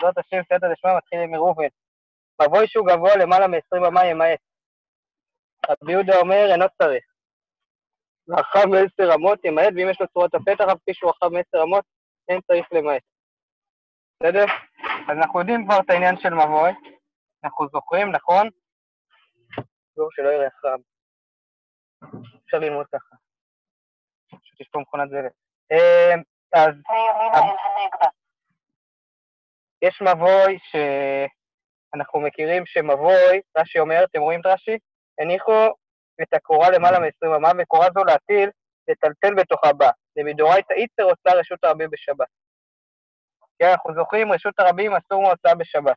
בעזרת השם, סייעתא מתחיל עם ראובן. מבוי שהוא גבוה למעלה מ-20 אמה ימעט. רבי יהודה אומר, אינו צריך. רחב מעשר אמות ימעט, ואם יש לו צורת הפתח, אף כפי שהוא רחב מעשר אמות, אין צריך למעט. בסדר? אז אנחנו יודעים כבר את העניין של מבוי. אנחנו זוכרים, נכון? זהו, שלא יראה חם. אפשר ללמוד ככה. פשוט יש פה מכונת. אמ, אז יש מבוי שאנחנו מכירים שמבוי, רש"י אומר, אתם רואים את רש"י? הניחו את הקורה למעלה מ-20 אמה, וקורה זו להטיל, לטלטל בתוכה בה. למדאורייתא איצר עושה רשות הרבים בשבת. כן, אנחנו זוכרים, רשות הרבים אסור מהוצאה בשבת.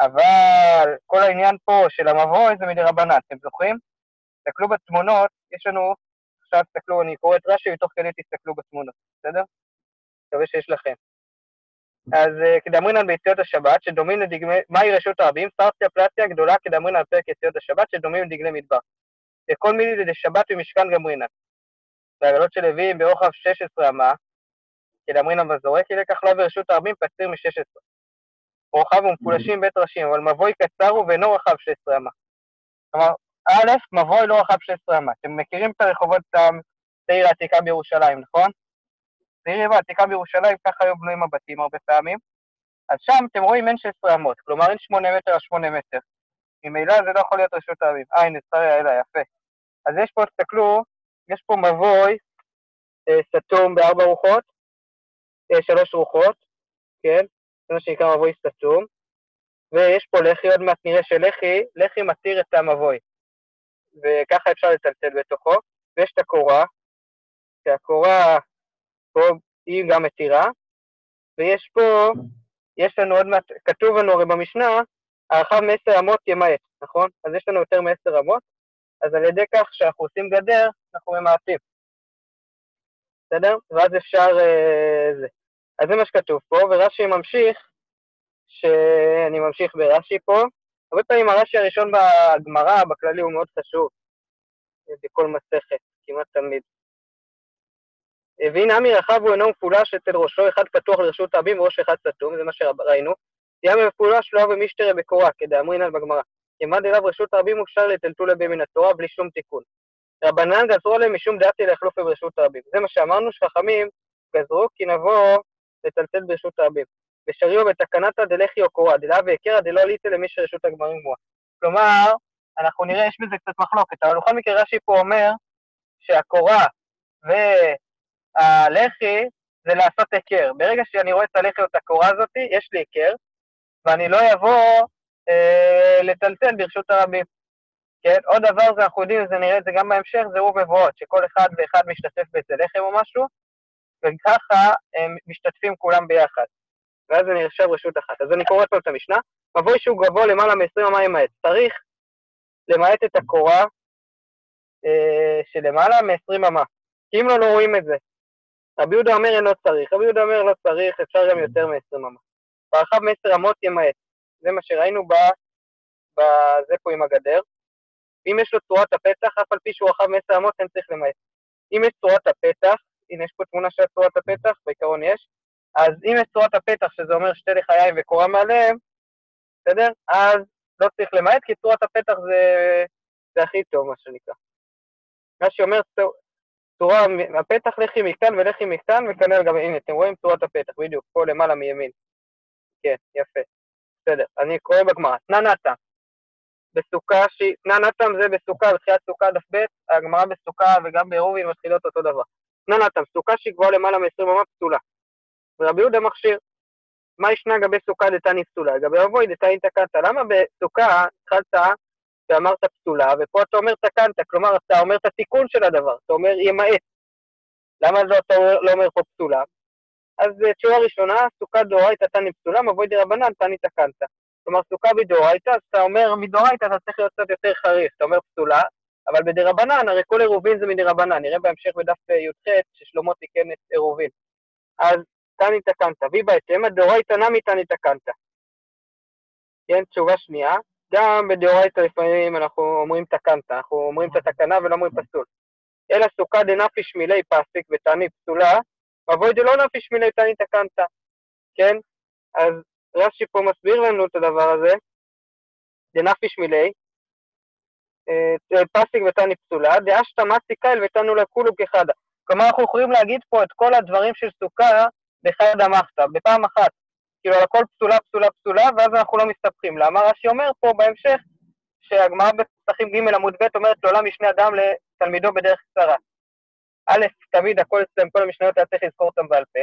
אבל כל העניין פה של המבוי זה מדי רבנן, אתם זוכרים? תסתכלו בתמונות, יש לנו, עכשיו תסתכלו, אני קורא את רש"י ותוך כדי תסתכלו בתמונות, בסדר? מקווה שיש לכם. אז אה, כדאמרינן ביציאות השבת, שדומים לדגמי, מהי רשות הרבים? סרסיה פלטיה גדולה כדאמרינן על פרק יציאות השבת, שדומים לדגלי מדבר. וכל מיני דשבת ומשכן גמרינן. והגלות של לוויים ברוחב 16 אמה, כדאמרינן בזורק, לקח לא ברשות הרבים קציר מ-16. רוחב ומפולשים בית ראשים, אבל מבוי קצר הוא ואינו רחב 16 אמה. כלומר, א', מבוי לא רחב 16 אמה. אתם מכירים את הרחובות העיר העתיקה בירושלים, נכון? העיר העתיקה בירושלים, ככה היו בנויים הבתים הרבה פעמים. אז שם אתם רואים אין 16 אמות, כלומר אין 8 מטר על 8 מטר. ממילא זה לא יכול להיות רשות העמים. אה, הנה, שרי האלה, יפה. אז יש פה, תסתכלו, יש פה מבוי אה, סתום בארבע רוחות, אה, שלוש רוחות, כן? זה מה שנקרא מבוי סתום. ויש פה לחי, עוד מעט נראה שלחי, לחי מתיר את המבוי. וככה אפשר לטלטל בתוכו. ויש את הקורה, שהקורה פה היא גם מתירה, ויש פה, יש לנו עוד מעט, כתוב לנו הרי במשנה, הרחב מעשר אמות ימעט, נכון? אז יש לנו יותר מעשר אמות, אז על ידי כך שאנחנו עושים גדר, אנחנו ממעטים. בסדר? ואז אפשר... אה, זה. אז זה מה שכתוב פה, ורש"י ממשיך, שאני ממשיך ברש"י פה. הרבה פעמים הרש"י הראשון בגמרא, בכללי, הוא מאוד חשוב, בכל מסכת, כמעט תמיד. והנה עמי רחב הוא אינו מפולש אצל ראשו, אחד פתוח לרשות רבים וראש אחד סתום, זה מה שראינו. ימי מפולש לא אבי משתרא בקורה, כדאמרינן בגמרא. ימד אליו רשות הרבים מוכשר לטלטול לבי מן התורה בלי שום תיקון. רבנן גזרו עליהם משום דעתי להחלוף ברשות הרבים. זה מה שאמרנו, שחכמים גזרו כי נבוא לטלטל ברשות הרבים. ושריעו בתקנתא או קורא, דלה והכרה דלא עליתי למי שרשות הגמרים גמורה. כלומר, אנחנו נראה, יש בזה קצת מחלוקת, אבל בכל מקרה רש"י פה אומר שהקורה והלחי זה לעשות היכר. ברגע שאני רואה את הלחי או את הקורה הזאת, יש לי היכר, ואני לא אבוא אה, לטלטל ברשות הרבים. כן? עוד דבר זה, אנחנו יודעים, זה נראה את זה גם בהמשך, זה עירוב מבואות, שכל אחד ואחד משתתף באיזה לחם או משהו, וככה הם משתתפים כולם ביחד. ואז זה נרשם רשות אחת. אז אני קורא פה את המשנה, מבוי שהוא גבוה למעלה מ-20 אמה ימעט. צריך למעט את הקורה אה, שלמעלה מ-20 אמה. כי אם לא, לא רואים את זה. רבי יהודה אומר אינו צריך, רבי יהודה אומר לא צריך, אפשר גם יותר מ-20 אמה. ברחב מ-10 אמות ימעט. זה מה שראינו בזה פה עם הגדר. אם יש לו צורת הפתח, אף על פי שהוא רחב מ-10 אמות, אין צריך למעט. אם יש צורת הפתח, הנה יש פה תמונה של צורת הפתח, בעיקרון יש, אז אם יש צורת הפתח, שזה אומר שתי לחיים וקורה מעליהם, בסדר? אז לא צריך למעט, כי צורת הפתח זה, זה הכי טוב, מה שנקרא. מה שאומר, צורה, הפתח לחי מכאן ולחי מכאן, וכנראה גם, הנה, אתם רואים צורת הפתח, בדיוק, פה למעלה מימין. כן, יפה. בסדר, אני קורא בגמרא. תנא נתא, בסוכה שהיא, תנא נתא זה בסוכה, בתחילת סוכה דף ב', הגמרא בסוכה וגם בעירובין מתחילות אותו דבר. תנא נתא, סוכה שהיא גבוהה למעלה מ-20 אמה פסולה. ורבי יהודה מכשיר. מה ישנה לגבי סוכה דתני פסולה? לגבי אבוי דתני תקנת. למה בסוכה התחלת ואמרת פסולה, ופה אתה אומר תקנת, כלומר אתה אומר את התיקון של הדבר, אתה אומר ימעט. למה לא, אתה לא אומר פה פסולה? אז תשובה ראשונה, סוכה דאורייתא תני פסולה, מבוי דרבנן תני תקנת. כלומר, סוכה מדאורייתא, אז אתה אומר מדאורייתא אתה צריך להיות קצת יותר חריף, אתה אומר פסולה, אבל בדרבנן, הרי כל עירובין זה מדרבנן, נראה בהמשך בדף י"ח ששלמה תיקן את עירובין. אז תני תקנת, והיא בהתאמה דאורייתא נמי תני תקנת. כן, תשובה שנייה, גם בדאורייתא לפעמים אנחנו אומרים תקנת, אנחנו אומרים את התקנה ולא אומרים פסול. אלא סוכה דנפיש מילי פסיק ותעני פסולה, ואבוי דלא נפיש מילי תעני תקנת, כן? אז רש"י פה מסביר לנו את הדבר הזה, דנפיש מילי, אה, פסיק ותני פסולה, דאשתא מסי קייל ותנו לכולו כחדה. כלומר, אנחנו יכולים להגיד פה את כל הדברים של סוכה בחד המחתא, בפעם אחת. כאילו, על הכל פסולה, פסולה, פסולה, ואז אנחנו לא מסתבכים. למה רש"י אומר פה בהמשך, שהגמרא בפסחים ג' עמוד ב' אומרת לעולם משנה אדם לתלמידו בדרך קצרה. א', תמיד הכל אצלם, כל המשניות היה צריך לזכור אותם בעל פה.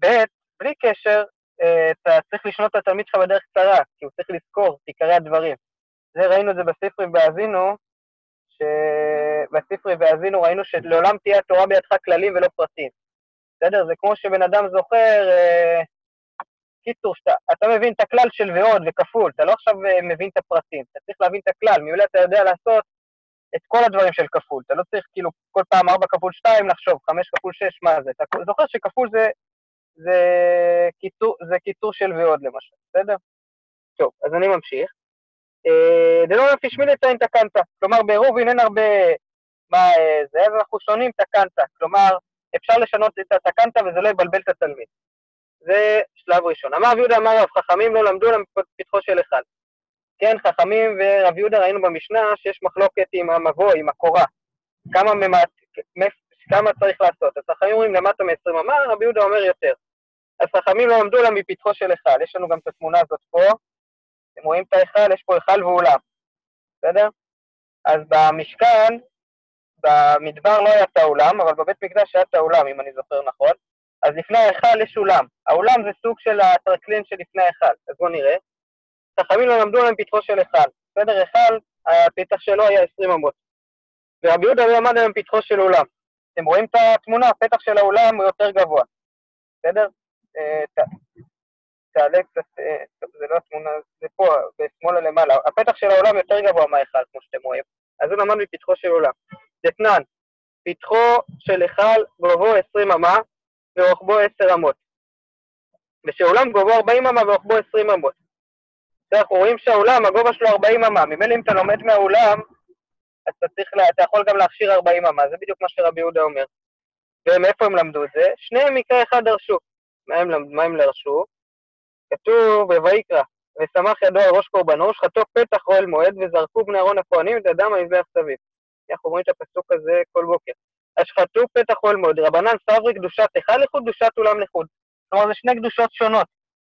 ב', בלי קשר, אה, אתה צריך לשנות את התלמיד שלך בדרך קצרה, כי הוא צריך לזכור את עיקרי הדברים. זה ראינו את זה בספרי והאזינו, שבספרי והאזינו ראינו שלעולם תהיה התורה בידך כללים ולא פרטים. בסדר? זה כמו שבן אדם זוכר, אה, קיצור, שאתה, אתה מבין את הכלל של ועוד וכפול, אתה לא עכשיו אה, מבין את הפרטים, אתה צריך להבין את הכלל, ממילא אתה יודע לעשות את כל הדברים של כפול, אתה לא צריך כאילו כל פעם 4 כפול 2 לחשוב, 5 כפול 6, מה זה, אתה זוכר שכפול זה, זה, קיצור, זה קיצור של ועוד למשל, בסדר? טוב, אז אני ממשיך. אה, דלא נפי שמילי ציין תקנת, כלומר בעירובין אין הרבה מה אה, זה, אז אנחנו שונים תקנת, כלומר אפשר לשנות את התקנת וזה לא יבלבל את התלמיד. זה שלב ראשון. אמר רב יהודה אמר רב חכמים לא למדו לפתחו של אחד. כן, חכמים ורב יהודה ראינו במשנה שיש מחלוקת עם המבוא, עם הקורה. כמה, ממט, כמה צריך לעשות. אז חכמים אומרים למטה מ-20 אמר, רבי יהודה אומר יותר. אז חכמים לא למדו לה מפתחו של אחד. יש לנו גם את התמונה הזאת פה. אתם רואים את ההיכל? יש פה היכל ואולם. בסדר? אז במשכן, במדבר לא היה את האולם, אבל בבית מקדש היה את האולם, אם אני זוכר נכון. אז לפני ההיכל יש אולם. האולם זה סוג של הטרקלין שלפני ההיכל. אז בואו נראה. חכמים לא למדו להם פתחו של היכל. בסדר, היכל, הפתח שלו היה 20 אמות. ורבי יהודה לא למד להם פתחו של אולם. אתם רואים את התמונה? הפתח של האולם הוא יותר גבוה. בסדר? אה, תעלה קצת, אה, זה לא התמונה, זה פה, בשמאלה למעלה. הפתח של האולם יותר גבוה מההיכל, כמו שאתם רואים. אז הוא למד מפתחו של אולם. דתנן, פתחו של היכל גובהו 20 אמה ורוחבו 10 אמות. ושעולם גובהו 40 אמה ורוחבו 20 אמות. אנחנו רואים שהעולם, הגובה שלו 40 אמה. ממילא אם אתה לומד מהעולם, אז אתה צריך, לה, אתה יכול גם להכשיר 40 אמה, זה בדיוק מה שרבי יהודה אומר. ומאיפה הם למדו את זה? שניהם מקרה אחד דרשו. מה הם, מה הם דרשו? כתוב בויקרא, ושמח ידו על ראש קורבנו, שחטו פתח אוהל מועד, וזרקו בני אהרון הכהנים את הדם המזבח סביב. אנחנו רואים את הפסוק הזה כל בוקר. השחטו פתח אוהל מועד, רבנן סברי קדושת היכל לחוד, קדושת אולם לחוד. כלומר, זה שני קדושות שונות.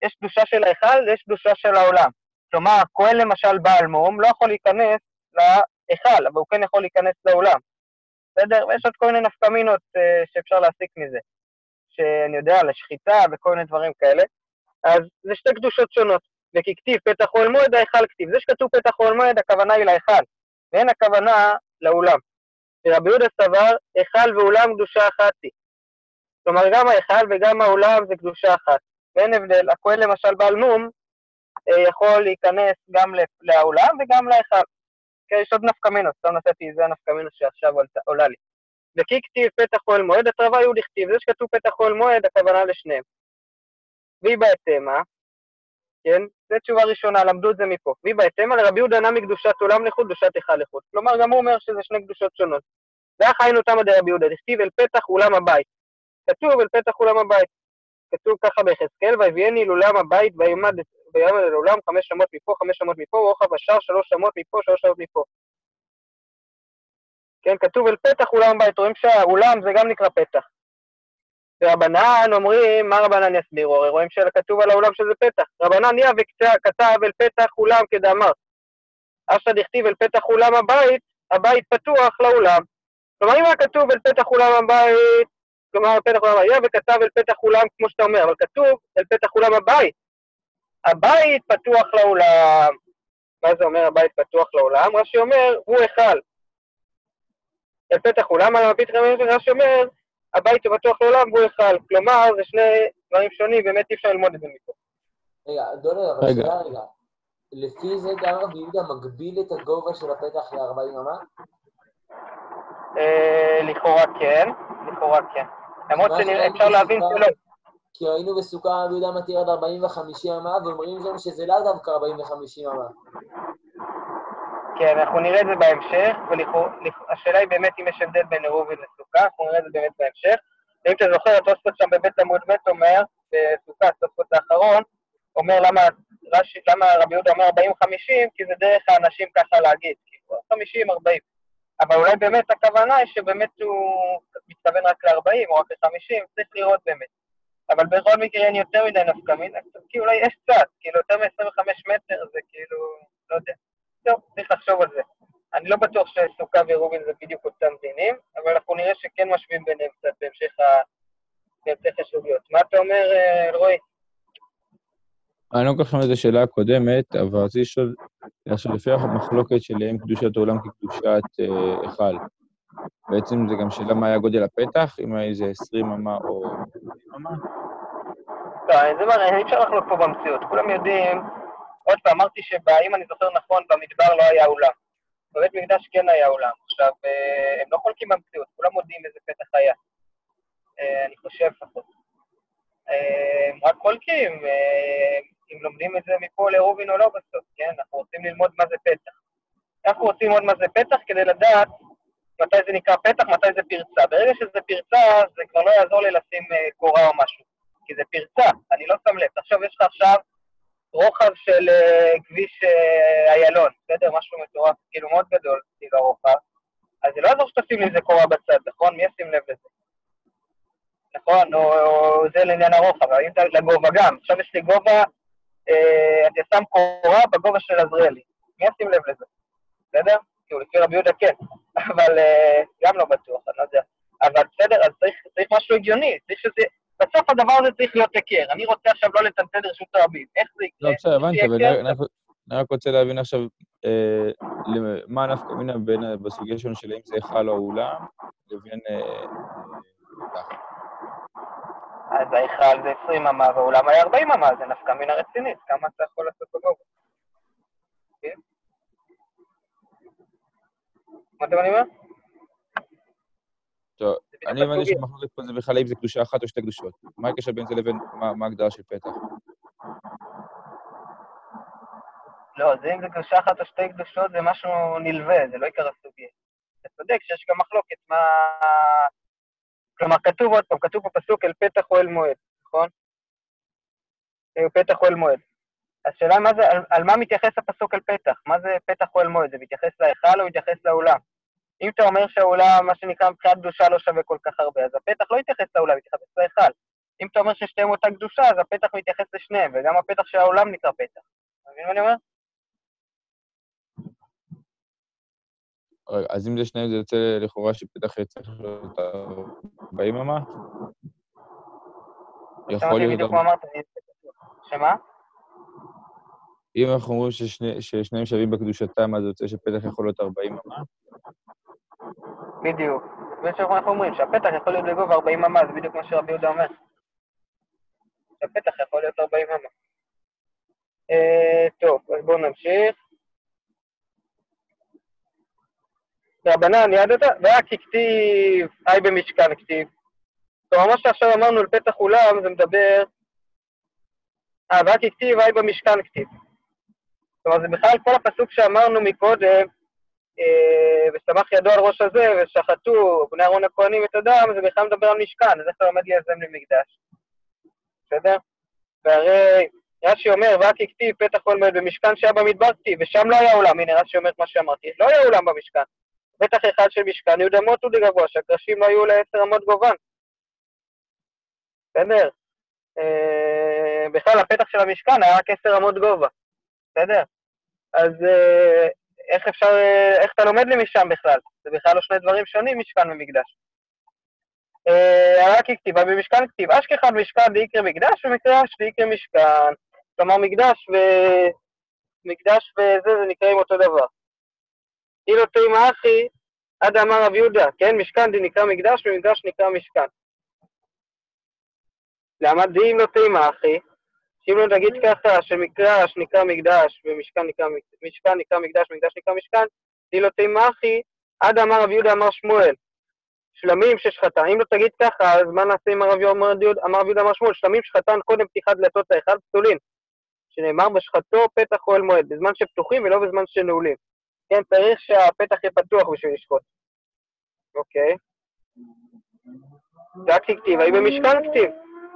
יש קדושה של ההיכל ויש קדושה של העולם. כלומר, הכהן למשל בעל מום לא יכול להיכנס להיכל, אבל הוא כן יכול להיכנס לאולם. בסדר? ויש עוד כל מיני נפקמינות uh, שאפשר להסיק מזה. שאני יודע, לשחיטה וכל מיני דברים כאלה. אז זה שתי קדושות שונות. וכי כתיב פתח אוהל מועד, ההיכל כתיב. זה שכתוב פתח אוהל מועד, הכוונה היא להיכל, ואין הכוונה לאולם. ורבי יהודה סבר, היכל ואולם קדושה אחת היא. כלומר, גם ההיכל וגם האולם זה קדושה אחת. ואין הבדל. הכהן למשל בעל מום, אה, יכול להיכנס גם לאולם וגם להיכל. כן, יש עוד נפקמינות, סתם נתתי, זה הנפקמינות שעכשיו עולה לי. וכי כתיב פתח אוהל מועד, התרווה יהוד הכתיב, זה שכתוב פתח אוהל מועד, הכוונה לשניהם. והיא בהתאמה, כן? זו תשובה ראשונה, למדו את זה מפה. והיא בהתאמה לרבי יהודה נמי קדושת עולם לחוד, קדושת היכל לחוד. כלומר, גם הוא אומר שזה שני קדושות שונות. ואך היינו תמא דרבי יהודה, דכתיב אל פתח אולם הבית. כתוב אל פתח אולם הבית. כתוב ככה ביחזקאל, ויביאני לאולם הבית ויעמד אל אולם חמש אמות מפה, חמש אמות מפה, ורוחב השער שלוש אמות מפה, שלוש אמות מפה. כן, כתוב אל פתח אולם הבית, רואים שהאולם זה גם נקרא פתח. ורבנן אומרים, מה רבנן יסבירו? הרי רואים שכתוב על האולם שזה פתח. רבנן יא וכתב אל פתח אולם כדאמר. אשא דכתיב אל פתח אולם הבית, הבית פתוח לאולם. כלומר, אם היה כתוב אל פתח אולם הבית, כלומר, פתח אולם היה וכתב אל פתח אולם, כמו שאתה אומר, אבל כתוב אל פתח אולם הבית. הבית פתוח לאולם. מה זה אומר הבית פתוח לאולם? רש"י אומר, הוא היכל. אל פתח אולם, על המפית רש"י אומר, הבית הוא פתוח לעולם והוא היכל. כלומר, זה שני דברים שונים, באמת אי אפשר ללמוד את זה מפה. רגע, דולר, אבל שנייה רגע. לפי זה גם רבי יהודה מגביל את הגובה של הפתח ל-40 אמה? אה, לכאורה כן, לכאורה כן. למרות שאפשר להבין שלא. כי ראינו בסוכה רבי יהודה מתיר עד 40 ו-50 אמה, ואומרים שם שזה לאו דווקא 40 ו-50 אמה. כן, אנחנו נראה את זה בהמשך, והשאלה היא באמת אם יש הבדל בין עירובין לסוכה, אנחנו נראה את זה באמת בהמשך. ואם אתה זוכר, התוספות שם בבית עמוד ב' אומר, בסוכה, התוספות האחרון, אומר למה, רש"י, למה רבי יהודה אומר 40-50, כי זה דרך האנשים ככה להגיד, כאילו, 50-40. אבל אולי באמת הכוונה היא שבאמת הוא מתכוון רק ל-40 או רק ל-50, צריך לראות באמת. אבל בכל מקרה אין יותר מדי נפקא מינה, כי אולי יש קצת, כאילו יותר מ-25 מטר זה כאילו, לא יודע. טוב, צריך לחשוב על זה. אני לא בטוח שסוכה ורובין זה בדיוק אותם דינים, אבל אנחנו נראה שכן משווים ביניהם קצת בהמשך, ה... בהמשך הסוגיות. מה אתה אומר, אה, אלרועי? אני לא כל כך שומע את השאלה הקודמת, אבל רציתי לשאול, עכשיו לפי המחלוקת של אם קדושת העולם כקדושת אה, היכל, בעצם זה גם שאלה מה היה גודל הפתח, אם היה איזה 20 אמה או 20 אמה? לא, זה מראה, אי אפשר לחלוק פה במציאות. כולם יודעים, עוד פעם, אמרתי שאם אני זוכר נכון, במדבר לא היה אולם. בבית מקדש כן היה אולם. עכשיו, אה, הם לא חולקים במציאות, כולם מודיעים איזה פתח היה. אה, אני חושב לפחות. רק חולקים, אם לומדים את זה מפה לרובין או לא בסוף, כן? אנחנו רוצים ללמוד מה זה פתח. אנחנו רוצים ללמוד מה זה פתח כדי לדעת מתי זה נקרא פתח, מתי זה פרצה. ברגע שזה פרצה, זה כבר לא יעזור לי לשים uh, קורה או משהו, כי זה פרצה, אני לא שם לב. עכשיו יש לך עכשיו רוחב של uh, כביש uh, איילון, בסדר? משהו מטורף, כאילו מאוד גדול, כאילו הרוחב. אז זה לא יעזור שתשים לי איזה קורה בצד, נכון? מי ישים לב לזה? נכון? או, או זה לעניין הרוחב, אבל אם אתה לגובה גם. עכשיו יש לי גובה אה, אתה שם קורה בגובה של עזריאלי. מי ישים לב לזה? בסדר? כאילו, לפי רבי יהודה כן, אבל אה, גם לא בטוח, אני לא יודע. אבל בסדר, אז צריך, צריך משהו הגיוני, צריך שזה... בסוף הדבר הזה צריך להיות היכר. אני רוצה עכשיו לא לטלטל רשות הרבים. איך זה יקרה? לא, בסדר, הבנתי, אבל אני רק רוצה להבין עכשיו אה, מה הנפקא מינה בסוגיה שלנו של האם זה היכל או אולם, לבין... אז ההיכל זה 20 אמה והאולם היה 40 אמה, זה נפקא מינה רצינית, כמה אתה יכול לעשות בגובה. כן? מה אתה אומר? טוב, אני הבנתי שמחלוקת פה זה בכלל האם זה קדושה אחת או שתי קדושות. מה הקשר בין זה לבין מה ההגדרה של פתח? לא, זה אם זה קדושה אחת או שתי קדושות זה משהו נלווה, זה לא עיקר הסוגיה. אתה צודק שיש גם מחלוקת מה... כלומר, כתוב עוד פעם, כתוב פה פסוק אל פתח או אל מועד, נכון? אל פתח או אל מועד. השאלה מה זה, על, על מה מתייחס הפסוק אל פתח? מה זה פתח או אל מועד? זה מתייחס להיכל או מתייחס לאולם? אם אתה אומר שהאולם, מה שנקרא מבחינת קדושה, לא שווה כל כך הרבה, אז הפתח לא יתייחס לאולם, יתייחס להיכל. אם אתה אומר ששתיהם אותה קדושה, אז הפתח מתייחס לשניהם, וגם הפתח של האולם נקרא פתח. אתה מבין מה אני אומר? אז אם זה שניהם, זה יוצא לכאורה שפתח צריך להיות 40 אמה? יכול להיות... מה שמה? אם אנחנו אומרים ששני, ששניהם שווים בקדושתם, אז זה יוצא שפתח יכול להיות 40 אמה? בדיוק. זה שאנחנו אומרים, שהפתח יכול להיות בגובה 40 אמה, זה בדיוק מה שרבי יהודה אומר. שהפתח יכול להיות 40 אמה. אה, טוב, אז בואו נמשיך. רבנן ידעת, ורק הכתיב, היי במשכן כתיב. כלומר, מה שעכשיו אמרנו על פתח אולם, זה מדבר... אה, ורק הכתיב, היי במשכן כתיב. כלומר, זה בכלל כל הפסוק שאמרנו מקודם, אה, ושמח ידו על ראש הזה, ושחטו בני אהרון הכהנים את הדם, זה בכלל מדבר על משכן, אז איך אתה עומד ליזם למקדש? בסדר? והרי רש"י אומר, ורק הכתיב פתח מועד במשכן שהיה במדבר כתיב, ושם לא היה אולם, הנה רש"י אומר את מה שאמרתי, לא היה אולם במשכן. פתח אחד של משכן יהודה מוטו לגבוה, שהקרשים לא היו לעשר אמות גובן. בסדר? אה, בכלל, הפתח של המשכן היה רק עשר אמות גובה. בסדר? אז אה, איך אפשר, אה, איך אתה לומד לי משם בכלל? זה בכלל לא שני דברים שונים, משכן ומקדש. רק כתיבה במשכן כתיב, אשכחד משכן דיקרא מקדש ומקדש דיקרא משכן. כלומר, מקדש ו... מקדש וזה, זה נקראים אותו דבר. אילו תימא אחי, עד אמר רב יהודה, כן? משכן די נקרא מקדש ומקדש נקרא משכן. למה די אם לא תימא אחי? שאם לא נגיד ככה שמקדש נקרא מקדש ומשכן נקרא, משכן נקרא מקדש ומקדש נקרא משכן, די לא תימא אחי, עד אמר רב יהודה אמר שמואל. שלמים ששחטה. אם לא תגיד ככה, אז מה נעשה עם הרב יהודה אמר רב יהודה אמר שמואל? שלמים שחטן קודם פתיחת דלתות ההיכל פסולים. שנאמר בשחטו פתח אוהל מועד, בזמן שפתוחים ולא בזמן שנעולים. כן, צריך שהפתח יהיה פתוח בשביל לשחוט. אוקיי. רק כתיב, האם במשכן כתיב.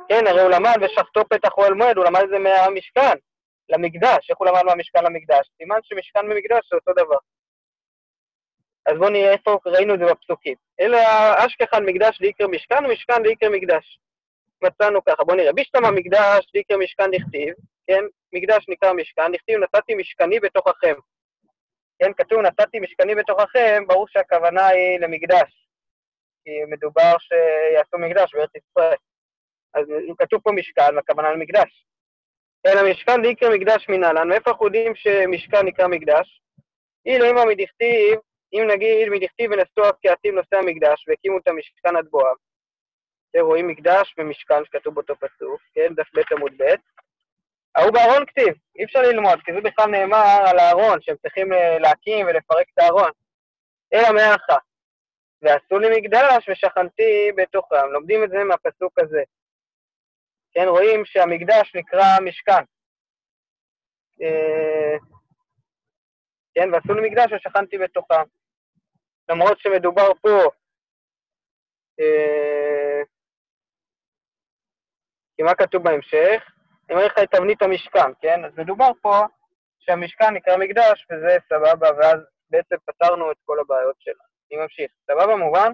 כן, הרי הוא למד ושחטו פתח אוהל מועד, הוא למד את זה מהמשכן, למקדש. איך הוא למד מהמשכן למקדש? סימן שמשכן ומקדש זה אותו דבר. אז בואו נראה איפה ראינו את זה בפסוקים. אלא אשכחן מקדש דיקר משכן ומשכן דיקר מקדש. מצאנו ככה, בואו נראה. בישתמה מקדש דיקר משכן דכתיב, כן? מקדש נקרא משכן, דכתיב נתתי משכני בתוככם. כן, כתוב נתתי משכני בתוככם, ברור שהכוונה היא למקדש. כי מדובר שיעשו מקדש בארץ ישראל. אז כתוב פה משכן, הכוונה למקדש. אלא משכן דיקרא מקדש מנהלן, מאיפה אנחנו יודעים שמשכן נקרא מקדש? אילו אמא מדכתיב, אם נגיד מדכתיב ונשאו הקהתים נושאי המקדש והקימו את המשכן עד בואם. רואים מקדש ומשכן שכתוב באותו פסוק, כן, דף ב' עמוד ב'. ההוא בארון כתיב, אי אפשר ללמוד, כי זה בכלל נאמר על הארון, שהם צריכים להקים ולפרק את הארון. אלא מאחה. ועשו לי מקדש ושכנתי בתוכם. לומדים את זה מהפסוק הזה. כן, רואים שהמקדש נקרא משכן. אה, כן, ועשו לי מקדש ושכנתי בתוכם. למרות שמדובר פה, אה, כי מה כתוב בהמשך? אני אומר לך את תבנית המשכן, כן? אז מדובר פה שהמשכן נקרא מקדש, וזה סבבה, ואז בעצם פתרנו את כל הבעיות שלנו. אני ממשיך. סבבה, מובן?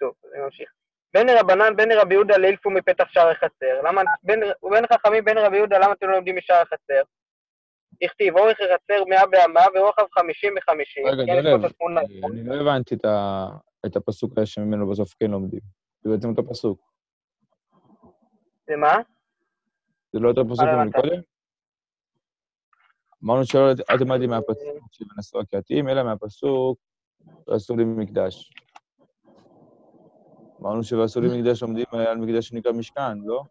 טוב, אני ממשיך. בין רבנן, בין רבי יהודה לאילפו מפתח שער החצר. למה, בין, ובין חכמים בין רבי יהודה, למה אתם לא לומדים משער החצר? הכתיב, אורך החצר מאה באמה ורוחב חמישים בחמישים. רגע, כן, דולב, תמונה. אני לא הבנתי את הפסוק שממנו בסוף כן לומדים. זה בעצם אותו פסוק. זה מה? זה לא אותו פסוק לא? מקודם? אמרנו שלא אל מהפסוק שנשאו הקהתים, אלא מהפסוק ועשו לי מקדש. אמרנו שעשו לי מקדש לומדים על מקדש שנקרא משכן, לא?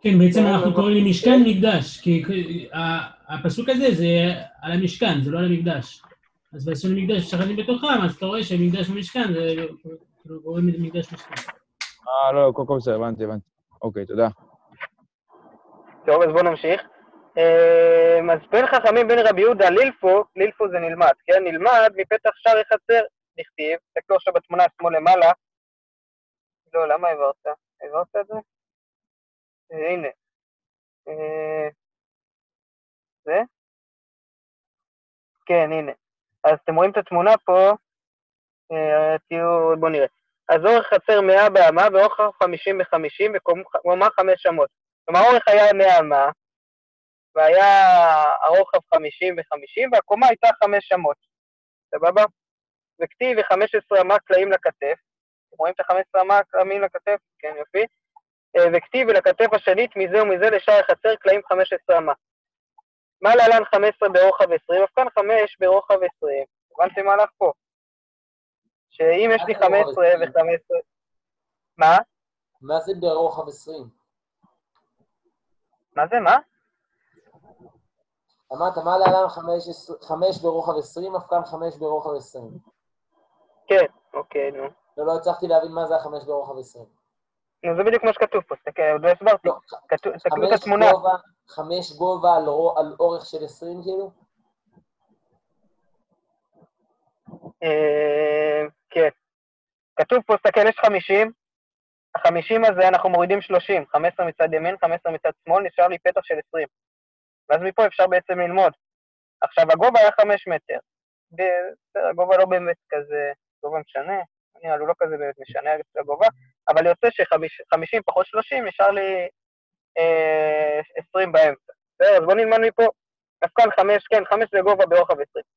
כן, בעצם כן, אנחנו אבל- קוראים למשכן מקדש, כי הפסוק הזה זה על המשכן, זה לא על המקדש. אז ועשו למקדש שכנים בתוכם, אז אתה רואה שמקדש ומשכן, זה כאילו קוראים לזה מקדש משכן. אה, לא, לא, כל בסדר, הבנתי, הבנתי. אוקיי, תודה. טוב, אז בואו נמשיך. אה, אז בין חכמים בין רבי יהודה לילפו, לילפו זה נלמד, כן? נלמד מפתח שער החצר, נכתיב, תסתכלו עכשיו בתמונה שמאל למעלה. לא, למה העברת? העברת את זה? אה, הנה. אה, זה? כן, הנה. אז אתם רואים את התמונה פה, אה, תהיו, בואו נראה. אז אורך חצר 100 באמה ואורך 50 ב-50 וקומה 5 אמות. כלומר, האורך היה 100 אמה, והיה הרוחב 50 ב-50, והקומה הייתה 5 אמות. סבבה? וכתיב ו-15 אמה קלעים לכתף. אתם רואים את ה-15 אמה קלעים לכתף? כן, יופי. אה, וכתיב ולכתף השנית מזה ומזה לשער החצר קלעים 15 אמה. מה להלן 15 ברוחב 20? אף כאן 5 ברוחב 20. הבנתם מה הלך פה? שאם יש לי מה זה ברוחב 15 20? ו-15... מה? מה זה ברוחב 20? מה זה, מה? אמרת, מה להלן 5 ברוחב 20, אף כאן 5 ברוחב 20. כן, אוקיי, נו. ולא הצלחתי להבין מה זה ה-5 ברוחב 20. נו, זה בדיוק מה שכתוב פה, תסתכל, עוד לא הסברתי. לא, תסתכלו את התמונה. גובה, חמש גובה על, רו- על אורך של 20 כאילו? אה, כן. כתוב פה, תסתכל, יש 50, ה-50 הזה אנחנו מורידים 30, 15 מצד ימין, 15 מצד שמאל, נשאר לי פתח של 20. ואז מפה אפשר בעצם ללמוד. עכשיו, הגובה היה 5 מטר. בסדר, הגובה לא באמת כזה, גובה משנה, נראה לי לא כזה באמת משנה הגובה, אבל יוצא ש-50 פחות 30, נשאר לי אה, 20 באמצע. בסדר, אז בואו נלמד מפה. אז כאן 5, כן, 5 זה גובה ברוחב 20.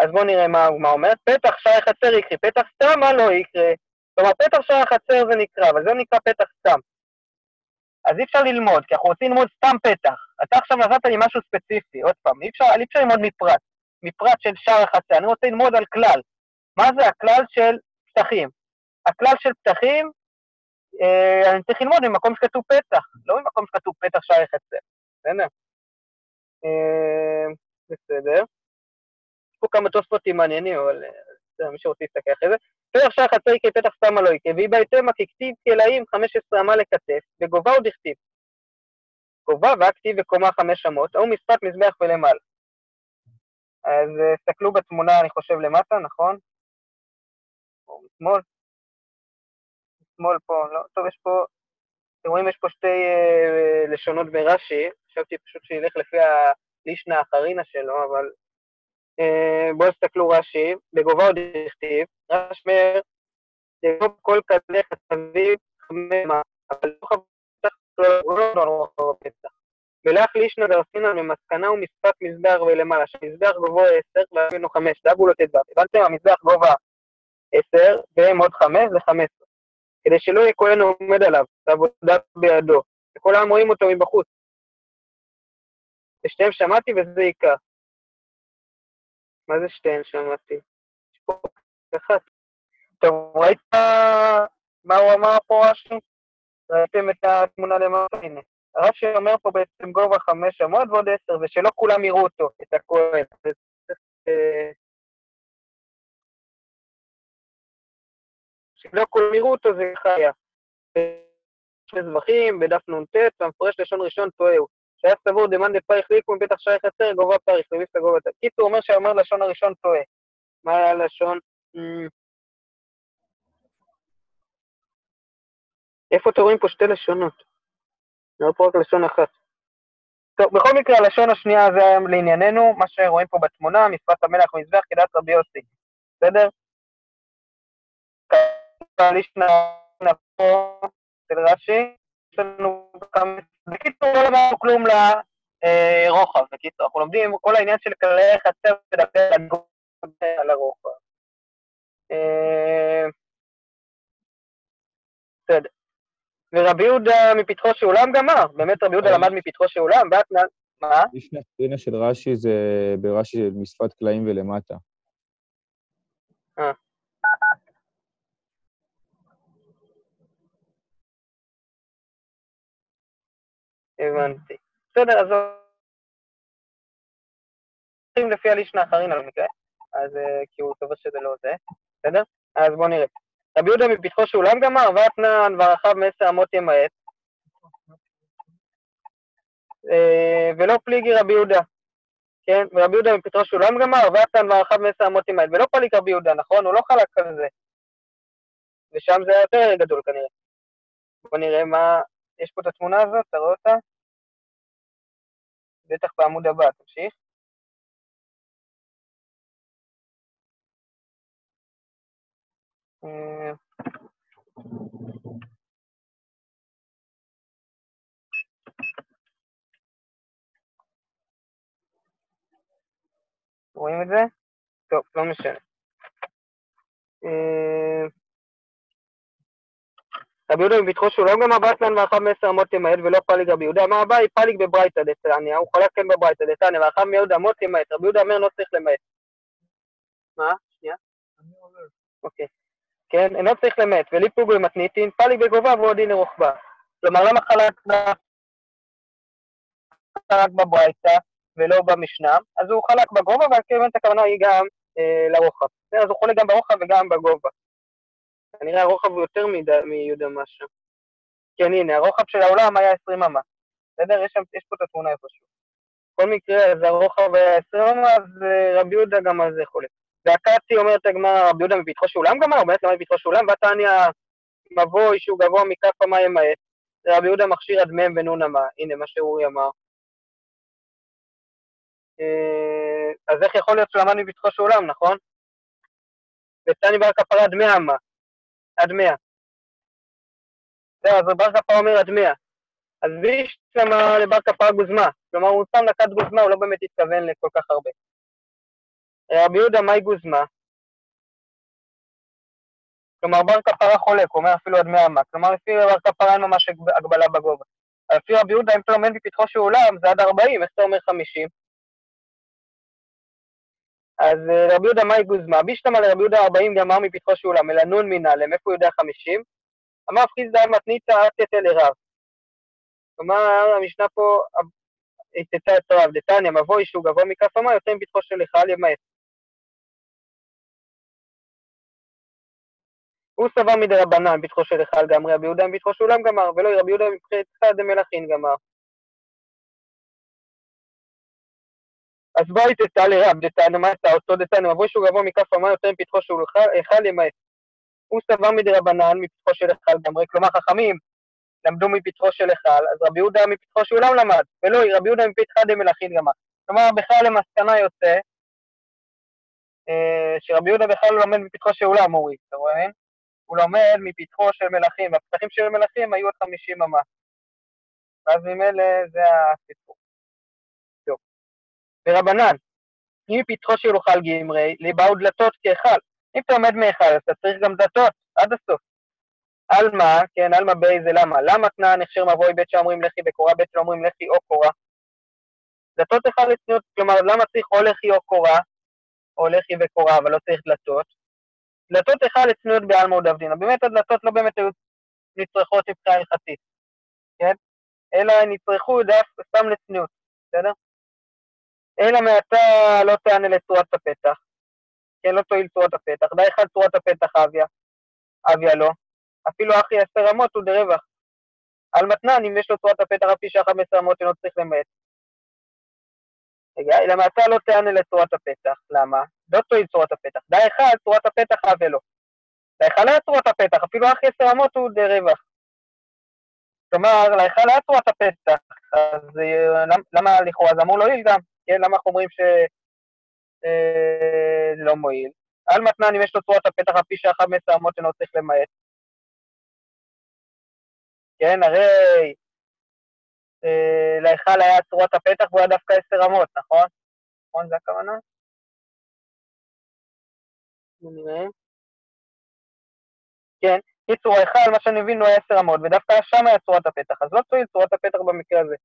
אז בואו נראה מה מה אומר. פתח שער חצר יקרה, פתח סתם מה לא יקרה. כלומר, פתח שער חצר זה נקרא, אבל זה נקרא פתח סתם. אז אי אפשר ללמוד, כי אנחנו רוצים ללמוד סתם פתח. אתה עכשיו נתת לי משהו ספציפי, עוד פעם, אי אפשר, אי אפשר ללמוד מפרט. מפרט של שער החצר, אני רוצה ללמוד על כלל. מה זה הכלל של פתחים? הכלל של פתחים, אה, אני צריך ללמוד ממקום שכתוב פתח, לא ממקום שכתוב פתח שער חצר. בסדר? אה, בסדר. פה כמה תוספותים מעניינים, אבל אה, בסדר, מי שרוצה להסתכל אחרי זה. פתח שער חצר יקרה פתח סתם לא יקרה, והיא בהתאמה ככתיב כלאים 15 אמה לכתף, וגובה עוד הכתיב. גובה והכתיב וקומה חמש אמות, ההוא משפת מזבח ולמעלה. אז אה, תסתכלו בתמונה, אני חושב, למטה, נכון? או משמאל. שמאל פה, לא, טוב, יש פה, אתם רואים, יש פה שתי אה, לשונות ברש"י, חשבתי פשוט שילך לפי הלישנה האחרינה שלו, אבל אה, בואו תסתכלו רש"י, בגובה עוד הכתיב, רש"י אומר, יגוב כל כזה חצבים חממה, אבל לא חבטח לא נורא בפתח. ולך לישנה דרסינן ממסקנה ומספק מזבח ולמעלה, שמזבח גובהו עשר ואבינו חמש, דאגו לו ט"ו. הבנתם? המזבח גובה עשר, והם עוד חמש, זה חמש עשרה. כדי שלא יהיה כהן עומד עליו, בעבודה בידו, וכל העם רואים אותו מבחוץ. ושתיהם שמעתי וזה עיקר. מה זה שתיהן שמעתי? יש פה אחת. טוב, ראית מה הוא אמר פה רש"י? ראיתם את התמונה למטה? הנה. רש"י אומר פה בעצם גובה חמש אמות ועוד עשר, ושלא כולם יראו אותו, את הכהן. אה, שלא כולם יראו אותו זה חיה. שני זבחים בדף נ"ט, והמפרש לשון ראשון טועה הוא. שהיה סבור דמאן דפריך ליקום בפתח שי חצר גובה פריך, ומי גובה... קיצור, הוא אומר שאומר לשון הראשון טועה. מה היה לשון? אמ, איפה אתם רואים פה שתי לשונות? רואה פה רק לשון אחת. טוב, בכל מקרה, הלשון השנייה זה היום לענייננו, מה שרואים פה בתמונה, משפט המלך ומזבח כדת רבי יוסי, בסדר? לישנה פה אצל רש"י, יש לנו כמה... בקיצור, לא למדנו כלום לרוחב, בקיצור, אנחנו לומדים כל העניין של כללי חצר ולדבר על הרוחב. אה, בסדר. ורבי יהודה מפתחו של עולם גמר, באמת רבי יהודה למד מפתחו של עולם, ואת... מה? לפני הסטרינה של רש"י זה ברש"י משפת קלעים ולמטה. אה. הבנתי. בסדר, אז הולכים לפי הלישנה אחרין על המקרה, אז אה, כי הוא טוב שזה לא זה, בסדר? אז בואו נראה. רבי יהודה מפתחו של עולם גמר, ואתנן ורחב מעשר אמות ימעט. אה, ולא פליגי רבי יהודה, כן? ורבי יהודה מפתחו של עולם גמר, ואתנן ורחב מעשר אמות ימעט. ולא פליג רבי יהודה, נכון? הוא לא חלק על זה. ושם זה היה יותר גדול כנראה. בוא נראה מה... יש פה את התמונה הזאת, אתה רואה אותה? בטח בעמוד הבא, תמשיך. אה, רואים את זה? טוב, לא משנה. רבי יהודה מבטחו שהוא לא גם הבטלן ואחב מעשר אמות ימעט ולא פליג רבי יהודה, אמר אביי פליג בברייתא דתניא, הוא חולק כן בברייתא דתניא, ואחב מיהודה אמות ימעט, רבי יהודה אומר לא צריך למעט. מה? שנייה. אוקיי. כן, אינו צריך למעט, וליפוג במתניתין, פליג בגובה ועודין לרוחבה. כלומר, למה חלק בברייתא ולא במשנה? אז הוא חלק בגובה, כן הכוונה היא גם אה, לרוחב. אז הוא חולק גם ברוחב וגם בגובה. כנראה הרוחב הוא יותר מיהודה משהו. כן, הנה, הרוחב של העולם היה 20 אמה. בסדר? יש, יש פה את התמונה איפשהו. בכל מקרה, אז הרוחב היה 20 אמה, אז אה, רבי יהודה גם על זה חולק. והקאטי אומרת הגמרא, רבי יהודה מפתחו של עולם גמר, באמת למד מפתחו של עולם, והתניא מבוי שהוא גבוה מכף המה ימעט. רבי יהודה מכשיר עד מ' ונון אמה. הנה, מה שאורי אמר. אה, אז איך יכול להיות שהוא למד מפתחו של עולם, נכון? ותני בר כפרה עד 100 אמה. עד 100. זהו, אז בר כפרה אומר עד 100. אז ויש שמה לבר כפרה גוזמה. כלומר, הוא שם נקט גוזמה, הוא לא באמת התכוון לכל כך הרבה. רבי יהודה, מהי גוזמה? כלומר, בר כפרה חולק, הוא אומר אפילו עד 100 אמה. כלומר, לפי בר כפרה אין ממש הגבלה בגובה. לפי רבי יהודה, אם אתה לומד מפתחו של עולם, זה עד 40, איך אתה אומר 50? אז אה, רבי יהודה מאי גוזמה, בישתמא לרבי יהודה 40 גמר מפתחו של עולם, אלא נון מנהלם, איפה הוא יודע 50? אמר חיסדא מתניתא אתת אל רב. כלומר, המשנה פה התתה את רב, דתניא, מבוי שהוא גבוה מכף אמה, יוצא מפתחו של היכל ימעט. הוא סבר מדרבנן פתחו של היכל גמרי, רבי יהודה מפתחו עולם גמר, ולא רבי יהודה מבחינת דמלאכין גמר. אז תתא לרב דתנא, מה אתה אותו דתנא, מבוי שהוא גבוה מכף אמה יותר מפתחו של היכל ימעט. הוא סבר מדרבנן מפתחו של היכל גמרי, כלומר חכמים למדו מפתחו של היכל, אז רבי יהודה מפתחו של אולם למד, ולא, רבי יהודה מפתחא דמלאכין גמר. כלומר, בכלל למסקנה יוצא אה, שרבי יהודה בכלל לא לומד מפתחו של אולם, אורי, אתה רואה? הוא לומד מפתחו של מלכים, והפתחים של מלכים היו עד 50 אמה. ואז ממילא זה הסיפור. ורבנן, אם מפתחו של אוכל גמרי, לי באו דלתות כהיכל. אם אתה עומד מהיכל, אתה צריך גם דלתות, עד הסוף. עלמא, כן, עלמא בי זה למה? למה תנא נכשר מבואי בית שאומרים לכי בקורה, בית שאומרים לכי או קורה? דלתות אחד לצניעות, כלומר, למה צריך או לכי או קורה, או לכי וקורה, אבל לא צריך דלתות? דלתות אחד לצניעות בעלמא ודבדינא. באמת הדלתות לא באמת היו נצרכות מבחינה הלכתית, כן? אלא נצרכו דף סתם לצניעות, בסדר? אלא מעתה לא תענה לצורת הפתח, כן, לא תועיל צורת הפתח. די אחד צורת הפתח אביה, אביה לא. אפילו אחי עשר אמות הוא דרווח. על מתנן, אם יש לו צורת הפתח אפי שאחת מעשר אמות אינו צריך למעט. רגע, אלא מעתה לא תענה לצורת הפתח. למה? לא תועיל צורת הפתח. די אחד, צורת הפתח אביה לא. אחד לא היה צורת הפתח, אפילו אחי עשר אמות הוא דרווח. כלומר, להיכל היה צורת הפתח, אז אה, למה לכאורה זה אמור להועיל גם? כן, למה אנחנו אומרים שזה אה, לא מועיל? על מתנן, אם יש לו צורת הפתח על פי שאחת אמות אינו צריך למעט. כן, הרי אה, להיכל היה צורת הפתח והוא היה דווקא עשר אמות, נכון? נכון, זה הכוונה? כן, קיצור, ההיכל, מה שאני מבין, הוא היה עשר אמות, ודווקא שם היה צורת הפתח, אז לא תועיל צורת הפתח במקרה הזה.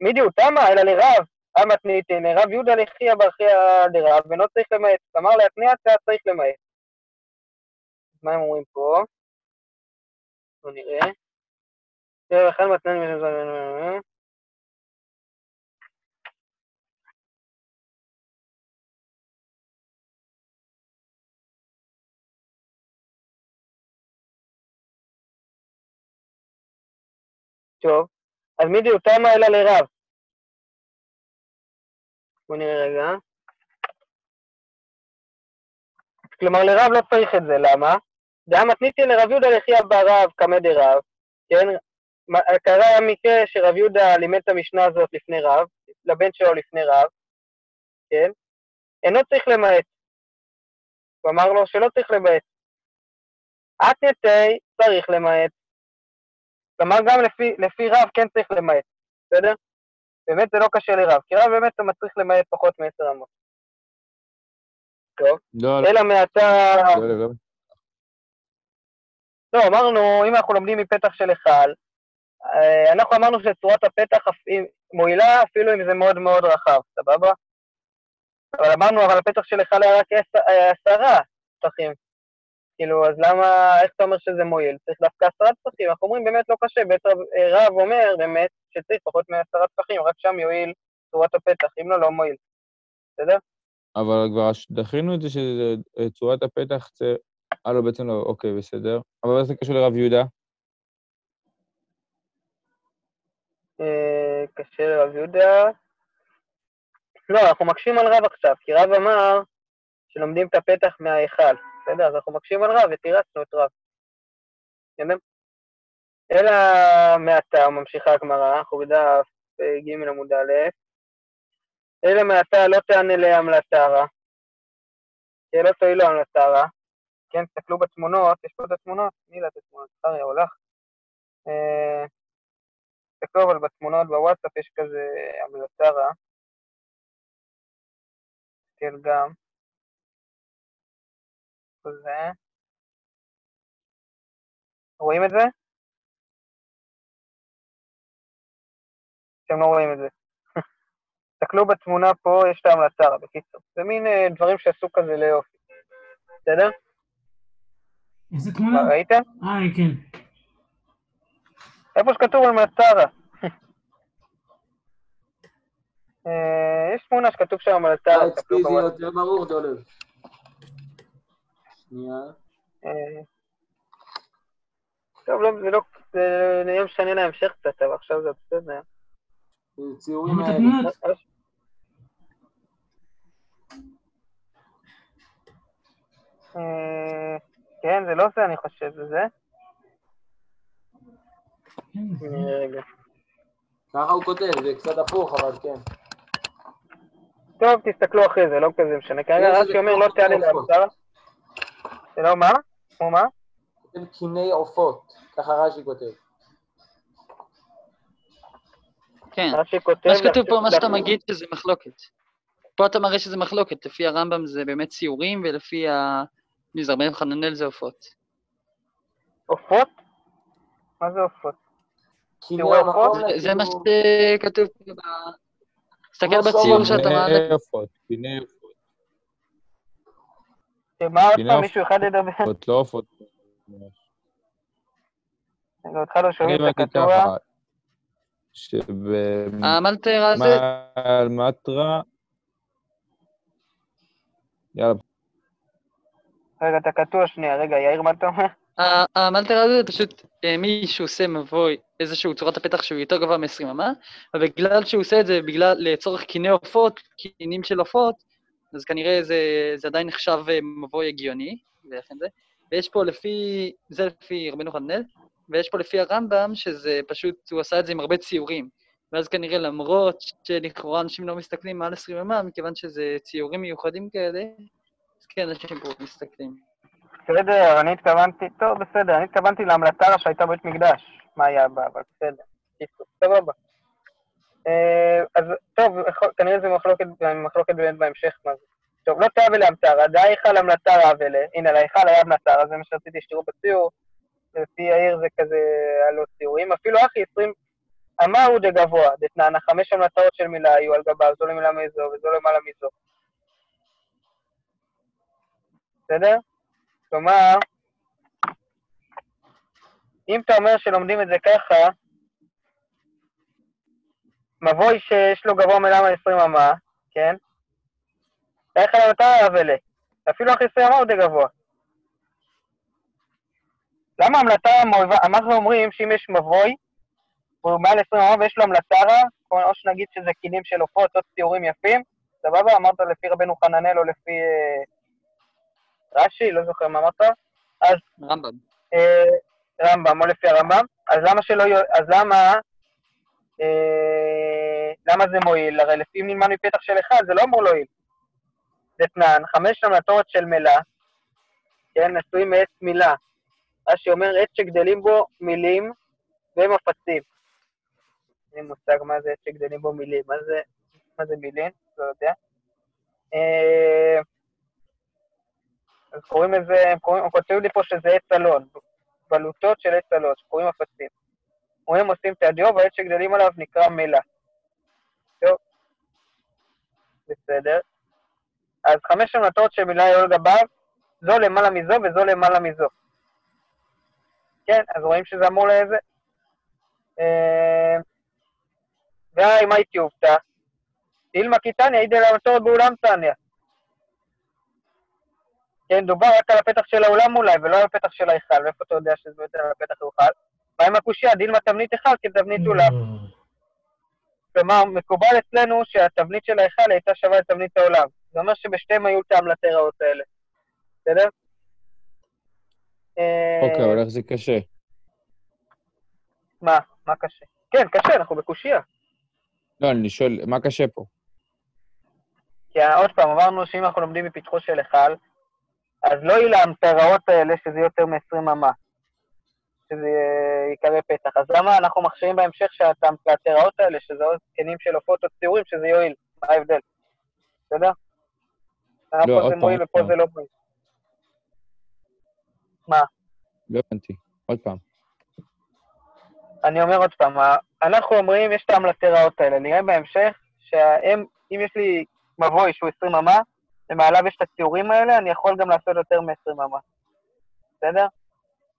מידיו תמה, אלא לרב, המתניתין, רב יהודה לחיה ברכיה דרב, ואינו צריך למעט. כלומר, להתניע הצעה צריך למעט. מה הם אומרים פה? בואו נראה. תראה, לכן מתנן משהו טוב, אז מי דיותמה אלא לרב? בואו נראה רגע. כלומר, לרב לא צריך את זה, למה? דעה מתניתי לרב יהודה לחיה ברב קמא דרב, כן? קרה המקרה שרב יהודה לימד את המשנה הזאת לפני רב, לבן שלו לפני רב, כן? אינו צריך למעט. הוא אמר לו שלא צריך למעט. אתנתי צריך למעט. כלומר, גם לפי, לפי רב כן צריך למעט, בסדר? באמת זה לא קשה לרב, כי רב באמת אתה מצריך למעט פחות מעשר אמות. טוב, לא, לא, אלא מעתה... לא, לא, לא. לא, אמרנו, אם אנחנו לומדים מפתח של היכל, אה, אנחנו אמרנו שצורת הפתח מועילה אפילו אם זה מאוד מאוד רחב, סבבה? אבל אמרנו, אבל הפתח של היכל היה רק אה, עשרה פתחים. כאילו, אז למה, איך אתה אומר שזה מועיל? צריך דווקא עשרה פתחים. אנחנו אומרים, באמת לא קשה. בעצם אה, רב אומר, באמת, שצריך פחות מעשרה פתחים, רק שם יועיל צורת הפתח, אם לא, לא מועיל. בסדר? אבל כבר דחינו את זה שצורת הפתח זה... אה, לא, בעצם לא, אוקיי, בסדר. אבל איך זה קשור לרב יהודה? אה, קשה לרב יהודה. לא, אנחנו מקשים על רב עכשיו, כי רב אמר שלומדים את הפתח מההיכל, בסדר? אז אנחנו מקשים על רב ותירצנו את רב. בסדר? אלא מעתה, ממשיכה הגמרא, אנחנו בדף אה, ג' עמוד א', אלא מעתה לא תענה להמלטרה, כן, לא תועיל לו המלטרה, כן, תסתכלו בתמונות, יש פה את התמונות, מי לה את התמונות? סליחה, הולך. אה, תסתכלו אבל בתמונות בוואטסאפ יש כזה המלטרה, כן, גם. זה. רואים את זה? אתם לא רואים את זה. תסתכלו בתמונה פה, יש את ההמלצה, בקיצור. זה מין אה, דברים שעשו כזה ליופי. בסדר? איזה מה, תמונה? ראיתם? אה, כן. איפה שכתוב המלצרה. אה, יש תמונה שכתוב שם המלצרה, אצלי תסתכלו זה בוואטסאפ. יותר ברור, דולב. שנייה. אה, טוב, לא, זה לא, זה נהיה משנה להמשך קצת, אבל עכשיו זה בסדר. זה ציורים האלה. התמונות? אה, כן, זה לא זה, אני חושב, זה זה. כן, אה. ככה הוא כותב, זה קצת הפוך, אבל כן. טוב, תסתכלו אחרי זה, לא כזה משנה. כרגע רש"י אומר, לא תעלה. לאמתר. זה לא מה? כמו מה? כותב קיני עופות, ככה רש"י כותב. כן. רש"י כותב... מה שכתוב פה, מה שאתה מגיד שזה מחלוקת. פה אתה מראה שזה מחלוקת, לפי הרמב"ם זה באמת ציורים, ולפי ה... מי זה, רבי חננאל זה עופות. עופות? מה זה עופות? המקום, זה- זה מה כאילו- שכתוב פה ב... תסתכל בציור שאתה פיני מעלה. עופות, פיני עופות, מה עוד פעם, עופות. מישהו אחד ידבר? לא עופות. רגע, אותך לא אני שומעים את הבנתי הקטוע. ככה, שבמטרה, המלטר הזה, יאללה, רגע, אתה קטוע שנייה. רגע, יאיר, מה אתה אומר? ה- המלטר הזה זה פשוט אה, מישהו עושה מבוי, איזשהו צורת הפתח שהוא יותר גבוה מ-20 אמה, ובגלל שהוא עושה את זה בגלל, לצורך קיני עופות, קינים של עופות, אז כנראה זה, זה עדיין נחשב אה, מבוי הגיוני, ולכן זה. ויש פה לפי, זה לפי רבנו חננאל, ויש פה לפי הרמב"ם, שזה פשוט, הוא עשה את זה עם הרבה ציורים. ואז כנראה למרות שלכאורה אנשים לא מסתכלים מעל 20 אמה, מכיוון שזה ציורים מיוחדים כאלה, אז כן, אנשים פה מסתכלים. בסדר, אני התכוונתי, טוב, בסדר, אני התכוונתי להמלטרה שהייתה בבית מקדש. מה היה בה, אבל בסדר. קיצור, סבבה. אה, אז טוב, כנראה זה מחלוקת, באמת בהמשך מה זה. טוב, לא תאווה לאמתרה, דאיכל המלטרה אבלה. הנה, להיכל היה המלטרה, זה מה שרציתי שתראו בציור. לפי העיר זה כזה, היה לו ציורים. אפילו אחי 20, אמר הוא דגבוה, דתננה, חמש המלטרות של מילה היו על גביו, זו למעלה מזו וזו למעלה מזו. בסדר? כלומר, אם אתה אומר שלומדים את זה ככה, מבוי שיש לו גבוה מלמה 20 אמה, כן? איך עליו אתה אבלה? אפילו אחרי 20 אמה הוא די גבוה. למה המלטה אנחנו אומרים שאם יש מבוי, הוא מעל 20 אמה ויש לו המלטרה, או שנגיד שזה קינים של עופות או ציורים יפים, סבבה? אמרת לפי רבנו חננאל או לפי אה, רש"י, לא זוכר מה אמרת, אז רמב"ם. אה, רמב"ם, או לפי הרמב"ם, אז למה שלא, אז למה, אה, למה זה מועיל? הרי לפי נלמד מפתח של אחד, זה לא אמור להועיל. דתנן, חמש המלטות של מלה, כן, עשויים מעץ מילה. רש"י אומר, עץ שגדלים בו מילים ומפצים. אין לי מושג מה זה עץ שגדלים בו מילים, מה זה, מה זה מילים? לא יודע. אה, אז קוראים לזה, הם קוראים, הם כותבים לי פה שזה עץ אלון, בלוטות של עץ אלון, שקוראים אפצים. אומרים עושים את הדיו, והעץ שגדלים עליו נקרא מלה. טוב, בסדר. אז חמש של מילה על גביו, זו למעלה מזו וזו למעלה מזו. כן, אז רואים שזה אמור לזה. אה, והי, מה הייתי הופתע? אילמה קיטניה, אידי למטורת באולם תניא. כן, דובר רק על הפתח של האולם אולי, ולא על הפתח של ההיכל, ואיפה אתה יודע שזה באמת על הפתח ההיכל? מה עם הקושייה? דילמה תבנית היכל כתבנית אולם. כלומר, מקובל אצלנו שהתבנית של ההיכל הייתה שווה לתבנית העולם. זה אומר שבשתיהם היו את ההמלטראות האלה. בסדר? אה, אוקיי, אבל איך זה קשה? מה? מה קשה? כן, קשה, אנחנו בקושייה. לא, אני שואל, מה קשה פה? כי עוד פעם, אמרנו שאם אנחנו לומדים מפתחו של היכל, אז לא יהיו להמטראות האלה שזה יותר מ-20 אמה, שזה ייקרא פתח. אז למה אנחנו מכשירים בהמשך שההמטראות האלה, שזה עוד זקנים של עופות או ציורים, שזה יועיל? מה ההבדל? בסדר? לא, פה עוד זה פעם, מועיל עוד ופה פעם. זה לא מועיל? מה? לא הבנתי. עוד פעם. אני אומר עוד פעם, אנחנו אומרים, יש את ההמלטראות האלה, נראה בהמשך שהם, אם יש לי מבוי שהוא 20 אמה, ומעליו יש את הציורים האלה, אני יכול גם לעשות יותר מ-20 אמה. בסדר?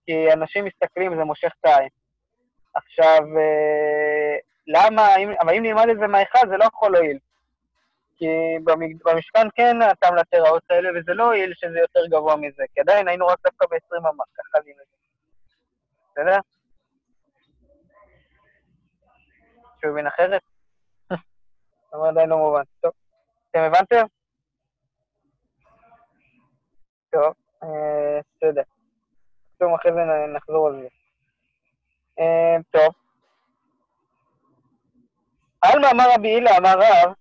כי אנשים מסתכלים, זה מושך את העין. עכשיו, אה, למה, אם, אבל אם נלמד את זה מההיכל, זה לא יכול להועיל. כי במשכן כן את ההמלטראות האלה, וזה לא הועיל שזה יותר גבוה מזה, כי עדיין היינו רק דווקא ב-20 אמה, ככה מבין. בסדר? שהוא מבין אחרת? אבל עדיין לא מובן. טוב, אתם הבנתם? טוב, אה, בסדר. טוב, אחרי זה נחזור על זה. אה, טוב. על מאמר רבי הילה אמר רב,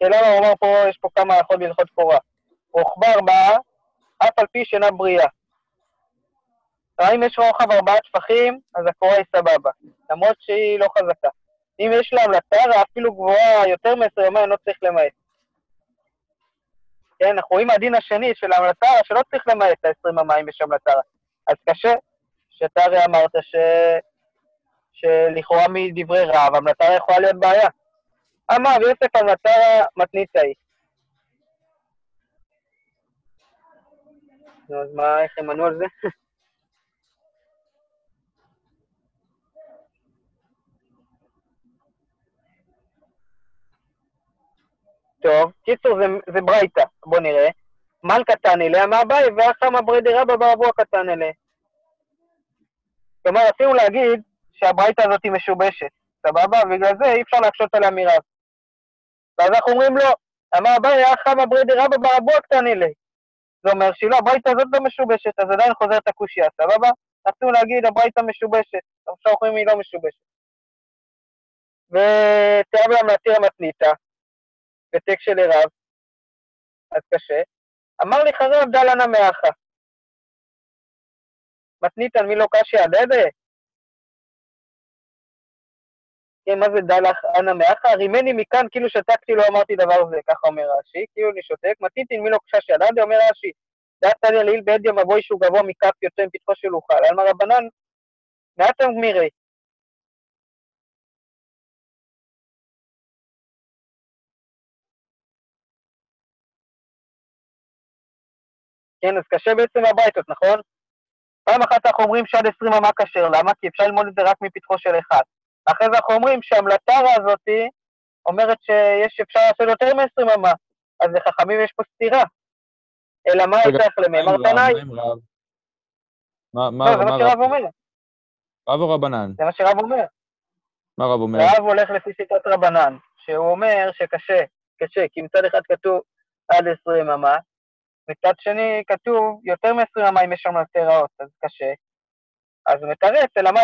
למה הוא אמר פה, יש פה כמה הלכות בהלכות קורה. רוחבה ארבעה, אף על פי שאינה בריאה. אם יש רוחב ארבעה טפחים, אז הקורה היא סבבה, למרות שהיא לא חזקה. אם יש לה המלטרה אפילו גבוהה יותר מ-10 ימים, לא צריך למעט. כן, אנחנו רואים מהדין השני של המלטרה, שלא צריך למעט את ה-20 המים יש המלטרה. אז קשה, שאתה הרי אמרת ש... שלכאורה מדברי רב, המלטרה יכולה להיות בעיה. יוסף המלטרה מתניתה היא. נו, אז מה, איך הם ענו על זה? טוב, קיצור זה, זה ברייתא, בוא נראה. מן קטן אליה מהבאי, ואחם אברי רבא ברבוע קטן אליה. כלומר, רצינו להגיד שהברייתא הזאת היא משובשת, סבבה? בגלל זה אי אפשר להקשות עליה מרב. ואז אנחנו אומרים לו, אמר אביי, אחם אברי רבא ברבוע קטן אליה. זה אומר שלא, הברייתא הזאת לא משובשת, אז עדיין חוזרת הקושייה, סבבה? רצינו להגיד, הברייתא משובשת, עכשיו אומרים היא לא משובשת. ותיאב לה להתיר המתניתא, בטק של ערב, אז קשה. אמר לי חרב דלנה מאחה. מתניתן מי לא קשיא הדדה? מה זה דלך אנא מאחה? רימני מכאן כאילו שתקתי לא אמרתי דבר זה, ככה אומר רש"י, כאילו אני שותק. מתניתין מי לא קשיא הדדה? אומר רש"י, דעת תניא לעיל בעדיה מבוי שהוא גבוה מכף יוצא מפתחו של אוכל. עלמא רבנן, מעטם גמירי. כן, אז קשה בעצם הברייתות, נכון? פעם אחת אנחנו אומרים שעד 20 אמה כשר, למה? כי אפשר ללמוד את זה רק מפתחו של אחד. אחרי זה אנחנו אומרים שהמלטרה הזאתי אומרת שיש אפשר לעשות יותר מ-20 אמה, אז לחכמים יש פה סתירה. אלא מה הייתה למימר? תנאי? מה? מה- לא, זה מה שרב אומר, רב או רבנן? זה מה שרב אומר. מה רב אומר? רב הולך לפי שיטת רבנן, שהוא אומר שקשה, קשה, כי מצד אחד כתוב עד 20 אמה, מצד שני כתוב יותר מ-20 אמה אם יש שם יותר רעות, אז קשה. אז הוא מתרץ, אלא מה